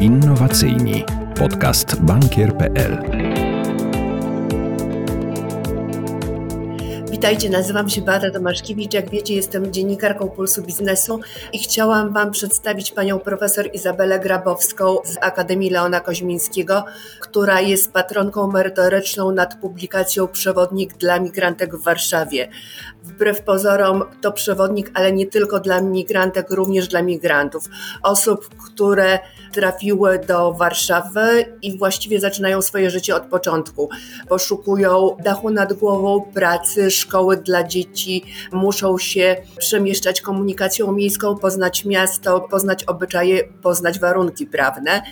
Innowacyjni. Podcast bankier.pl. Witajcie, nazywam się Beata Tomaszkiewicz. Jak wiecie, jestem dziennikarką Pulsu Biznesu i chciałam Wam przedstawić panią profesor Izabelę Grabowską z Akademii Leona Koźmińskiego, która jest patronką merytoryczną nad publikacją Przewodnik dla migrantek w Warszawie. Wbrew pozorom to przewodnik, ale nie tylko dla migrantek, również dla migrantów. Osób, które trafiły do Warszawy i właściwie zaczynają swoje życie od początku. Poszukują dachu nad głową, pracy, szkoły dla dzieci, muszą się przemieszczać komunikacją miejską, poznać miasto, poznać obyczaje, poznać warunki prawne.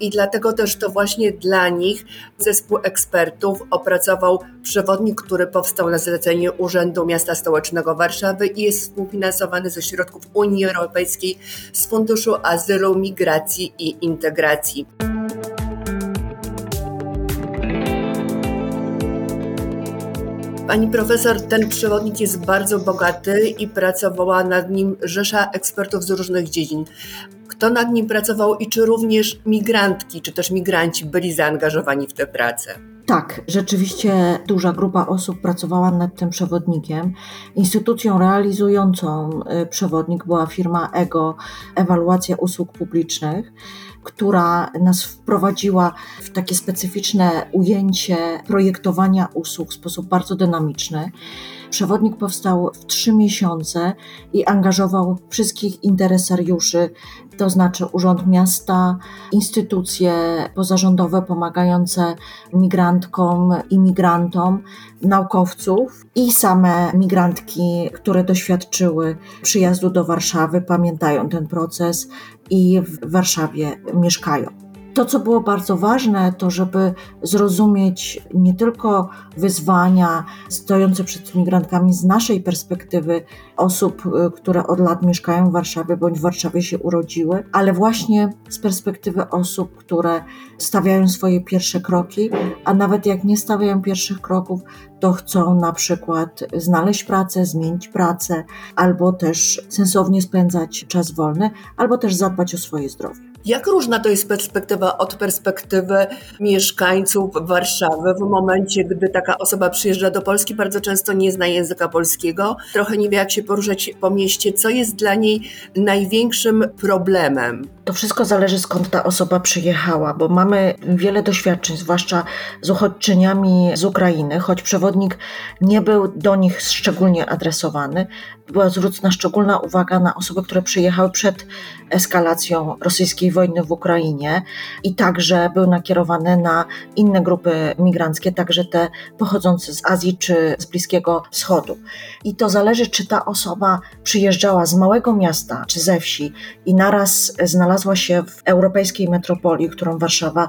I dlatego też to właśnie dla nich zespół ekspertów opracował przewodnik, który powstał na zlecenie Urzędu Miasta Stołecznego Warszawy i jest współfinansowany ze środków Unii Europejskiej z Funduszu Azylu, Migracji i Integracji. Pani profesor, ten przewodnik jest bardzo bogaty i pracowała nad nim rzesza ekspertów z różnych dziedzin. Kto nad nim pracował i czy również migrantki, czy też migranci byli zaangażowani w tę pracę? Tak, rzeczywiście duża grupa osób pracowała nad tym przewodnikiem. Instytucją realizującą y, przewodnik była firma EGO Ewaluacja Usług Publicznych, która nas wprowadziła w takie specyficzne ujęcie projektowania usług w sposób bardzo dynamiczny. Przewodnik powstał w trzy miesiące i angażował wszystkich interesariuszy, to znaczy Urząd Miasta, instytucje pozarządowe pomagające migrantkom, imigrantom, naukowców i same migrantki, które doświadczyły przyjazdu do Warszawy, pamiętają ten proces i w Warszawie mieszkają. To, co było bardzo ważne, to żeby zrozumieć nie tylko wyzwania stojące przed migrantkami z naszej perspektywy osób, y, które od lat mieszkają w Warszawie bądź w Warszawie się urodziły, ale właśnie z perspektywy osób, które stawiają swoje pierwsze kroki, a nawet jak nie stawiają pierwszych kroków, to chcą na przykład znaleźć pracę, zmienić pracę, albo też sensownie spędzać czas wolny, albo też zadbać o swoje zdrowie. Jak różna to jest perspektywa od perspektywy mieszkańców Warszawy w momencie, gdy taka osoba przyjeżdża do Polski, bardzo często nie zna języka polskiego, trochę nie wie, jak się poruszać po mieście. Co jest dla niej największym problemem? To wszystko zależy skąd ta osoba przyjechała, bo mamy wiele doświadczeń, zwłaszcza z uchodźczyniami z Ukrainy, choć przewodnik nie był do nich szczególnie adresowany. Była zwrócona szczególna uwaga na osoby, które przyjechały przed eskalacją rosyjskiej wojny w Ukrainie i także był nakierowany na inne grupy migranckie, także te pochodzące z Azji czy z Bliskiego Wschodu. I to zależy, czy ta osoba przyjeżdżała z małego miasta czy ze wsi i naraz znalazła się w europejskiej metropolii, którą Warszawa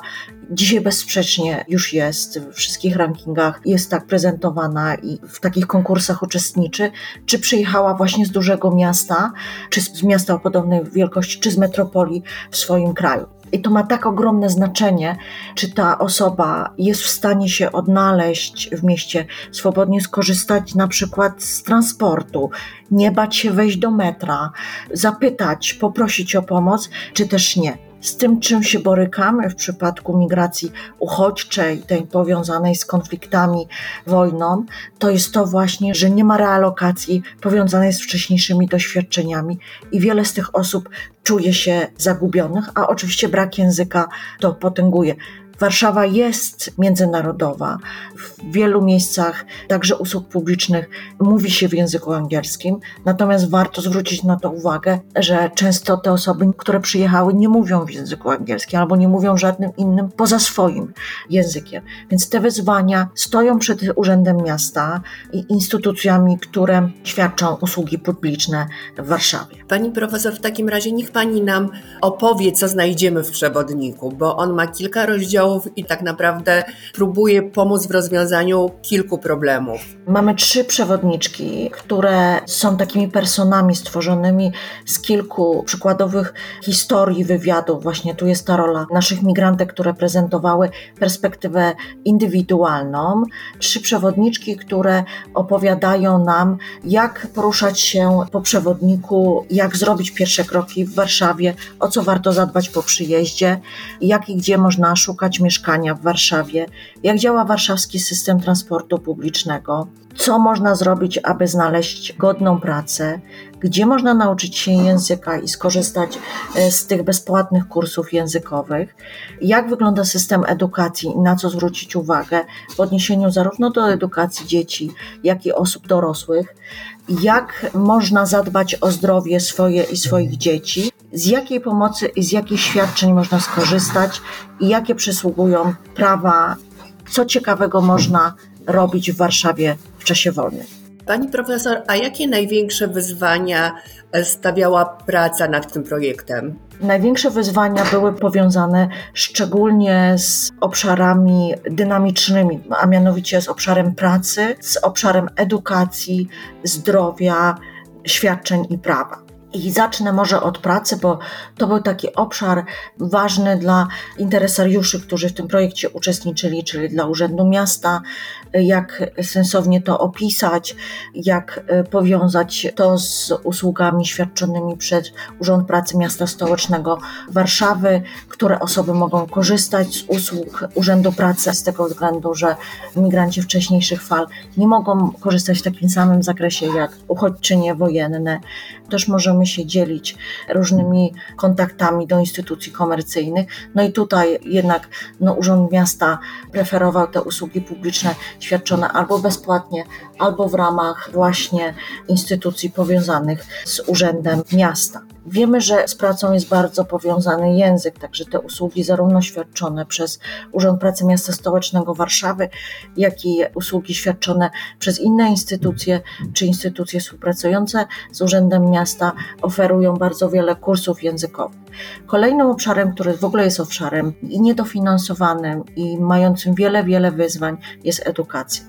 dzisiaj bezsprzecznie już jest w wszystkich rankingach, jest tak prezentowana i w takich konkursach uczestniczy, czy przyjechała właśnie z dużego miasta, czy z miasta o podobnej wielkości, czy z metropolii w swoim kraju. I to ma tak ogromne znaczenie, czy ta osoba jest w stanie się odnaleźć w mieście, swobodnie skorzystać na przykład z transportu, nie bać się wejść do metra, zapytać, poprosić o pomoc, czy też nie z tym, czym się borykamy w przypadku migracji uchodźczej, tej powiązanej z konfliktami, wojną, to jest to właśnie, że nie ma realokacji powiązanej z wcześniejszymi doświadczeniami i wiele z tych osób czuje się zagubionych, a oczywiście brak języka to potęguje. Warszawa jest międzynarodowa. W wielu miejscach, także usług publicznych, mówi się w języku angielskim, natomiast warto zwrócić na to uwagę, że często te osoby, które przyjechały, nie mówią w języku angielskim albo nie mówią żadnym innym poza swoim językiem. Więc te wyzwania stoją przed Urzędem Miasta i instytucjami, które świadczą usługi publiczne w Warszawie. Pani profesor, w takim razie niech pani nam opowie, co znajdziemy w przewodniku, bo on ma kilka rozdziałów i tak naprawdę próbuje pomóc w rozwiązaniu kilku problemów. Mamy trzy przewodniczki, które są takimi personami stworzonymi z kilku przykładowych historii wywiadów. Właśnie tu jest ta rola naszych migrantek, które prezentowały perspektywę indywidualną. Trzy przewodniczki, które opowiadają nam, jak poruszać się po przewodniku, jak zrobić pierwsze kroki w Warszawie, o co warto zadbać po przyjeździe, jak i gdzie można szukać mieszkania w Warszawie, jak działa warszawski system transportu publicznego, co można zrobić, aby znaleźć godną pracę, gdzie można nauczyć się języka i skorzystać e, z tych bezpłatnych kursów językowych, jak wygląda system edukacji? I na co zwrócić uwagę w odniesieniu zarówno do edukacji dzieci, jak i osób dorosłych, jak można zadbać o zdrowie swoje i swoich dzieci, z jakiej pomocy i z jakich świadczeń można skorzystać i jakie przysługują prawa, co ciekawego można robić w Warszawie w czasie wolnym. Pani profesor, a jakie największe wyzwania stawiała praca nad tym projektem? Największe wyzwania były powiązane szczególnie z obszarami dynamicznymi, a mianowicie z obszarem pracy, z obszarem edukacji, zdrowia, świadczeń i prawa. I zacznę może od pracy, bo to był taki obszar ważny dla interesariuszy, którzy w tym projekcie uczestniczyli, czyli dla Urzędu Miasta, jak sensownie to opisać, jak e, powiązać to z usługami świadczonymi przez Urząd Pracy Miasta Stołecznego Warszawy, które osoby mogą korzystać z usług Urzędu Pracy z tego względu, że migranci wcześniejszych fal nie mogą korzystać w takim samym zakresie jak uchodźczynie wojenne. Też możemy się dzielić różnymi kontaktami do instytucji komercyjnych. No i tutaj jednak no, Urząd Miasta preferował te usługi publiczne świadczone albo bezpłatnie, albo w ramach właśnie instytucji powiązanych z Urzędem Miasta. Wiemy, że z pracą jest bardzo powiązany język, także te usługi zarówno świadczone przez Urząd Pracy Miasta Stołecznego Warszawy, jak i usługi świadczone przez inne instytucje czy instytucje współpracujące z Urzędem Miasta oferują bardzo wiele kursów językowych. Kolejnym obszarem, który w ogóle jest obszarem i niedofinansowanym i mającym wiele, wiele wyzwań jest edukacja.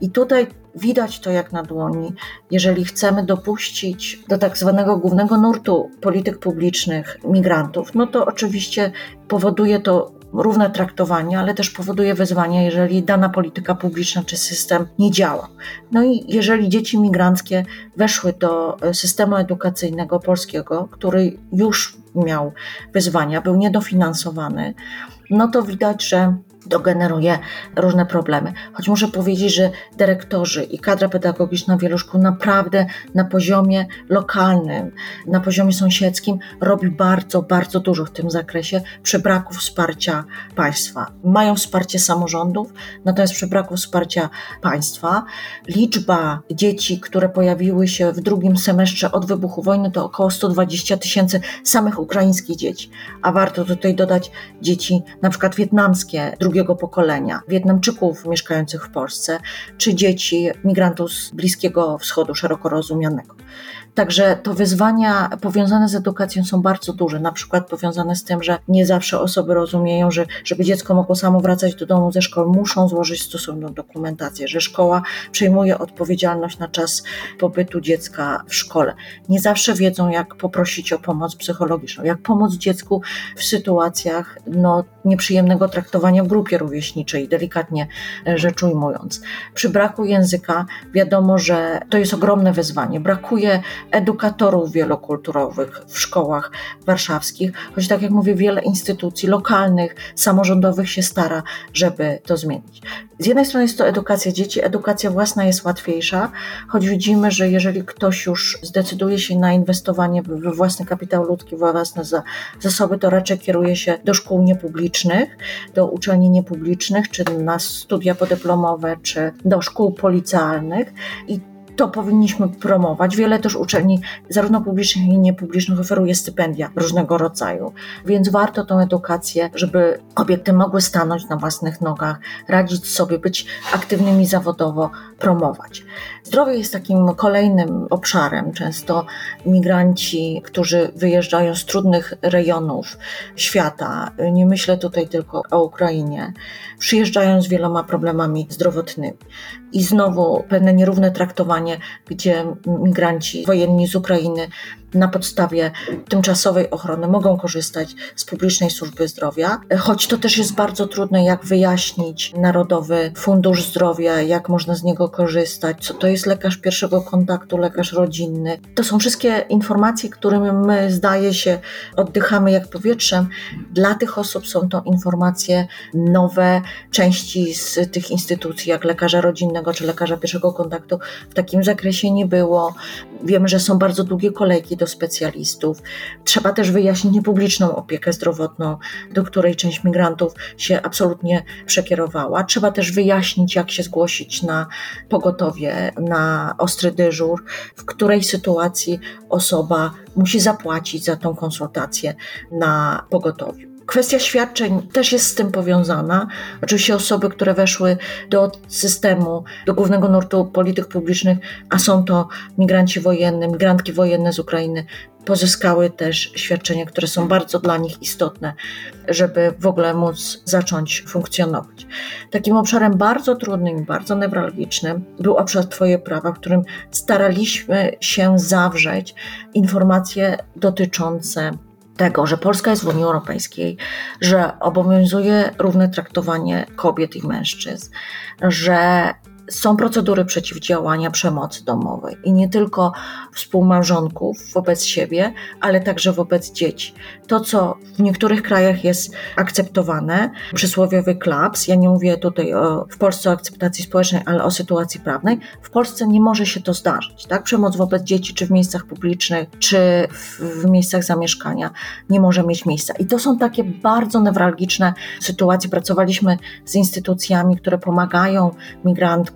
I tutaj widać to jak na dłoni. Jeżeli chcemy dopuścić do tak zwanego głównego nurtu polityk publicznych migrantów, no to oczywiście powoduje to równe traktowanie, ale też powoduje wyzwania, jeżeli dana polityka publiczna czy system nie działa. No i jeżeli dzieci migranckie weszły do systemu edukacyjnego polskiego, który już miał wyzwania, był niedofinansowany, no to widać, że to generuje różne problemy. Choć muszę powiedzieć, że dyrektorzy i kadra pedagogiczna wielu szkół naprawdę na poziomie lokalnym, na poziomie sąsiedzkim robi bardzo, bardzo dużo w tym zakresie przy braku wsparcia państwa. Mają wsparcie samorządów, natomiast przy braku wsparcia państwa liczba dzieci, które pojawiły się w drugim semestrze od wybuchu wojny to około 120 tysięcy samych ukraińskich dzieci, a warto tutaj dodać dzieci na przykład wietnamskie, drugiego pokolenia, Wietnamczyków mieszkających w Polsce, czy dzieci migrantów z Bliskiego Wschodu szeroko rozumianego. Także to wyzwania powiązane z edukacją są bardzo duże, na przykład powiązane z tym, że nie zawsze osoby rozumieją, że żeby dziecko mogło samo wracać do domu ze szkoły, muszą złożyć stosowną dokumentację, że szkoła przejmuje odpowiedzialność na czas pobytu dziecka w szkole. Nie zawsze wiedzą, jak poprosić o pomoc psychologiczną, jak pomóc dziecku w sytuacjach no, nieprzyjemnego traktowania w grupie rówieśniczej, delikatnie rzecz ujmując. Przy braku języka wiadomo, że to jest ogromne wyzwanie. Brakuje edukatorów wielokulturowych w szkołach warszawskich, choć tak jak mówię, wiele instytucji lokalnych, samorządowych się stara, żeby to zmienić. Z jednej strony jest to edukacja dzieci, edukacja własna jest łatwiejsza, choć widzimy, że jeżeli ktoś już zdecyduje się na inwestowanie we własny kapitał ludzki, we własne zasoby, to raczej kieruje się do szkół niepublicznych, do uczelni niepublicznych, czy na studia podyplomowe, czy do szkół policjalnych i To powinniśmy promować. Wiele też uczelni, zarówno publicznych, jak i niepublicznych, oferuje stypendia różnego rodzaju, więc warto tą edukację, żeby kobiety mogły stanąć na własnych nogach, radzić sobie, być aktywnymi zawodowo, promować. Zdrowie jest takim kolejnym obszarem. Często migranci, którzy wyjeżdżają z trudnych rejonów świata, nie myślę tutaj tylko o Ukrainie, przyjeżdżają z wieloma problemami zdrowotnymi. I znowu pewne nierówne traktowanie, gdzie migranci wojenni z Ukrainy na podstawie tymczasowej ochrony mogą korzystać z publicznej służby zdrowia, choć to też jest bardzo trudne, jak wyjaśnić Narodowy Fundusz Zdrowia, jak można z niego korzystać, co to jest lekarz pierwszego kontaktu, lekarz rodzinny. To są wszystkie informacje, którymi my, zdaje się, oddychamy jak powietrzem. Dla tych osób są to informacje nowe, części z tych instytucji, jak lekarza rodzinnego czy lekarza pierwszego kontaktu, w takim zakresie nie było. Wiemy, że są bardzo długie kolejki do specjalistów. Trzeba też wyjaśnić niepubliczną opiekę zdrowotną, do której część migrantów się absolutnie przekierowała. Trzeba też wyjaśnić, jak się zgłosić na pogotowie, na ostry dyżur, w której sytuacji osoba musi zapłacić za tą konsultację na pogotowiu. Kwestia świadczeń też jest z tym powiązana. Oczywiście osoby, które weszły do systemu, do głównego nurtu polityk publicznych, a są to migranci wojenni, migrantki wojenne z Ukrainy, pozyskały też świadczenia, które są bardzo dla nich istotne, żeby w ogóle móc zacząć funkcjonować. Takim obszarem bardzo trudnym bardzo newralgicznym był obszar Twoje prawa, w którym staraliśmy się zawrzeć informacje dotyczące tego, że Polska jest w Unii Europejskiej, że obowiązuje równe traktowanie kobiet i mężczyzn, że są procedury przeciwdziałania przemocy domowej i nie tylko współmałżonków wobec siebie, ale także wobec dzieci. To, co w niektórych krajach jest akceptowane, przysłowiowy klaps, ja nie mówię tutaj o, w Polsce o akceptacji społecznej, ale o sytuacji prawnej, w Polsce nie może się to zdarzyć. Tak? Przemoc wobec dzieci, czy w miejscach publicznych, czy w, w miejscach zamieszkania nie może mieć miejsca. I to są takie bardzo newralgiczne sytuacje. Pracowaliśmy z instytucjami, które pomagają migrantkom,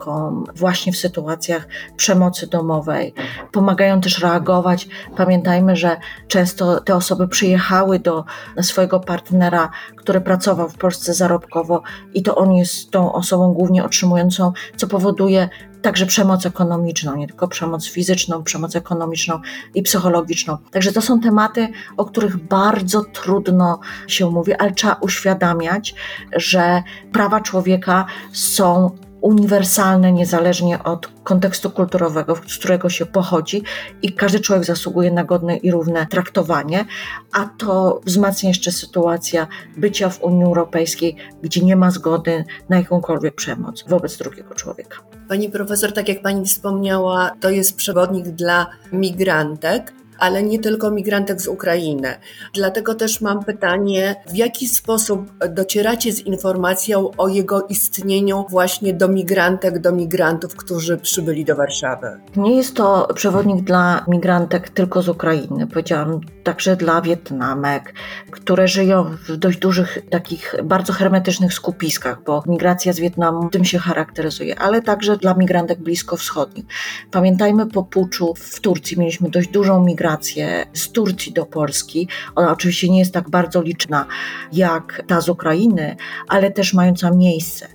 właśnie w sytuacjach przemocy domowej. Pomagają też reagować. Pamiętajmy, że często te osoby przyjechały do swojego partnera, który pracował w Polsce zarobkowo i to on jest tą osobą głównie otrzymującą, co powoduje także przemoc ekonomiczną, nie tylko przemoc fizyczną, przemoc ekonomiczną i psychologiczną. Także to są tematy, o których bardzo trudno się mówi, ale trzeba uświadamiać, że prawa człowieka są uniwersalne, niezależnie od kontekstu kulturowego, z którego się pochodzi, i każdy człowiek zasługuje na godne i równe traktowanie, a to wzmacnia jeszcze sytuacja bycia w Unii Europejskiej, gdzie nie ma zgody na jakąkolwiek przemoc wobec drugiego człowieka. Pani profesor, tak jak pani wspomniała, to jest przewodnik dla migrantek ale nie tylko migrantek z Ukrainy. Dlatego też mam pytanie, w jaki sposób docieracie z informacją o jego istnieniu właśnie do migrantek, do migrantów, którzy przybyli do Warszawy? Nie jest to przewodnik dla migrantek tylko z Ukrainy. Powiedziałam także dla Wietnamek, które żyją w dość dużych, takich bardzo hermetycznych skupiskach, bo migracja z Wietnamu tym się charakteryzuje, ale także dla migrantek bliskowschodnich. Pamiętajmy po puczu w Turcji mieliśmy dość dużą migrację migrację z Turcji do Polski. Ona oczywiście nie jest tak bardzo liczna jak ta z Ukrainy, ale też mająca miejsce.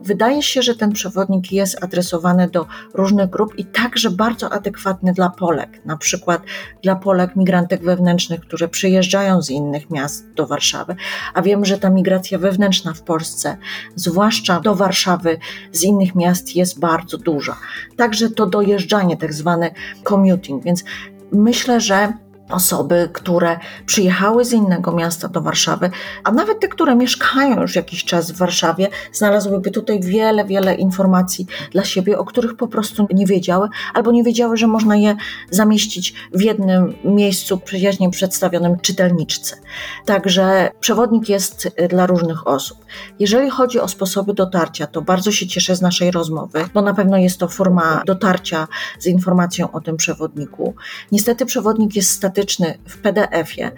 Wydaje się, że ten przewodnik jest adresowany do różnych grup i także bardzo adekwatny dla Polek, na przykład dla Polek migrantek wewnętrznych, które przyjeżdżają z innych miast do Warszawy, a wiem, że ta migracja wewnętrzna w Polsce, zwłaszcza do Warszawy z innych miast jest bardzo duża. Także to dojeżdżanie, tak zwane commuting, więc myślę, że osoby, które przyjechały z innego miasta do Warszawy, a nawet te, które mieszkają już jakiś czas w Warszawie, znalazłyby tutaj wiele, wiele informacji dla siebie, o których po prostu nie wiedziały, albo nie wiedziały, że można je zamieścić w jednym miejscu przyjaźnie przedstawionym czytelniczce. Także przewodnik jest dla różnych osób. Jeżeli chodzi o sposoby dotarcia, to bardzo się cieszę z naszej rozmowy, bo na pewno jest to forma dotarcia z informacją o tym przewodniku. Niestety przewodnik jest statyczny systematyczny w PDF-ie,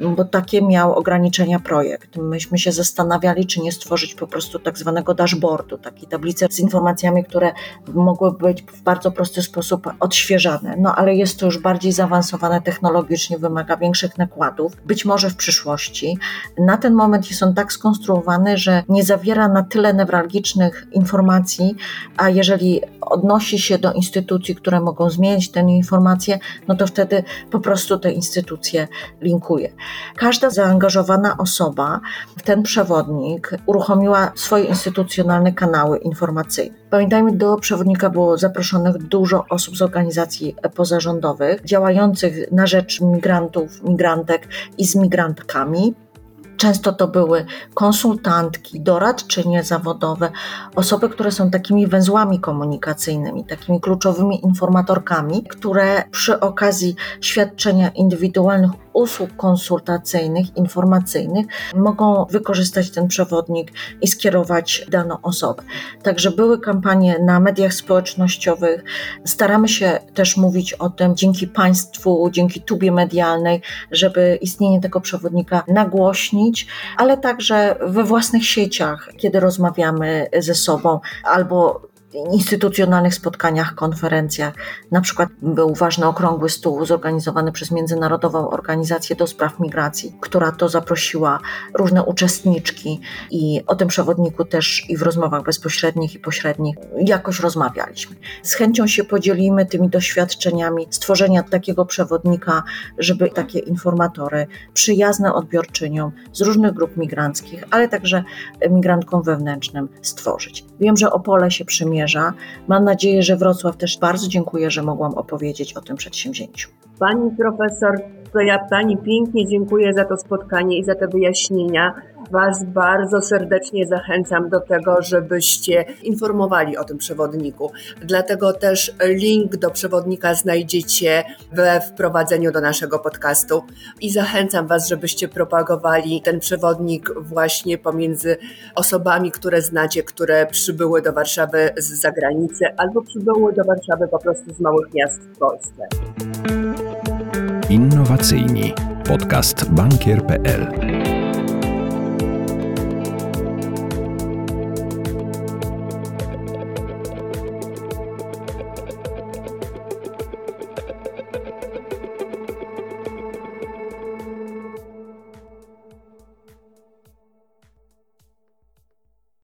bo takie miał ograniczenia projekt. Myśmy się zastanawiali, czy nie stworzyć po prostu tak zwanego dashboardu, takiej tablicy z informacjami, które mogłyby być w bardzo prosty sposób odświeżane. No ale jest to już bardziej zaawansowane technologicznie, wymaga większych nakładów. Być może w przyszłości. Na ten moment jest on tak skonstruowany, że nie zawiera na tyle newralgicznych informacji, a jeżeli odnosi się do instytucji, które mogą zmienić te informacje, no to wtedy po prostu te instytucje linkuje. Każda zaangażowana osoba w ten przewodnik uruchomiła swoje instytucjonalne kanały informacyjne. Pamiętajmy, do przewodnika było zaproszonych dużo osób z organizacji pozarządowych działających na rzecz migrantów, migrantek i z migrantkami. Często to były konsultantki, doradczynie zawodowe, osoby, które są takimi węzłami komunikacyjnymi, takimi kluczowymi informatorkami, które przy okazji świadczenia indywidualnych usług konsultacyjnych, informacyjnych mogą wykorzystać ten przewodnik i skierować daną osobę. Także były kampanie na mediach społecznościowych. Staramy się też mówić o tym dzięki Państwu, dzięki tubie medialnej, żeby istnienie tego przewodnika nagłośnić, ale także we własnych sieciach, kiedy rozmawiamy ze sobą albo instytucjonalnych spotkaniach, konferencjach. Na przykład był ważny okrągły stół zorganizowany przez Międzynarodową Organizację do Spraw Migracji, która to zaprosiła różne uczestniczki i o tym przewodniku też i w rozmowach bezpośrednich i pośrednich jakoś rozmawialiśmy. Z chęcią się podzielimy tymi doświadczeniami stworzenia takiego przewodnika, żeby takie informatory przyjazne odbiorczyniom z różnych grup migranckich, ale także migrantkom wewnętrznym stworzyć. Wiem, że Opole się przymierza Mam nadzieję, że Wrocław też bardzo dziękuję, że mogłam opowiedzieć o tym przedsięwzięciu. Pani profesor, to ja Pani pięknie dziękuję za to spotkanie i za te wyjaśnienia. Was bardzo serdecznie zachęcam do tego, żebyście informowali o tym przewodniku. Dlatego też link do przewodnika znajdziecie we wprowadzeniu do naszego podcastu i zachęcam Was, żebyście propagowali ten przewodnik właśnie pomiędzy osobami, które znacie, które przybyły do Warszawy z zagranicy albo przybyły do Warszawy po prostu z małych miast w Polsce. Innowacyjni. Podcast bankier.pl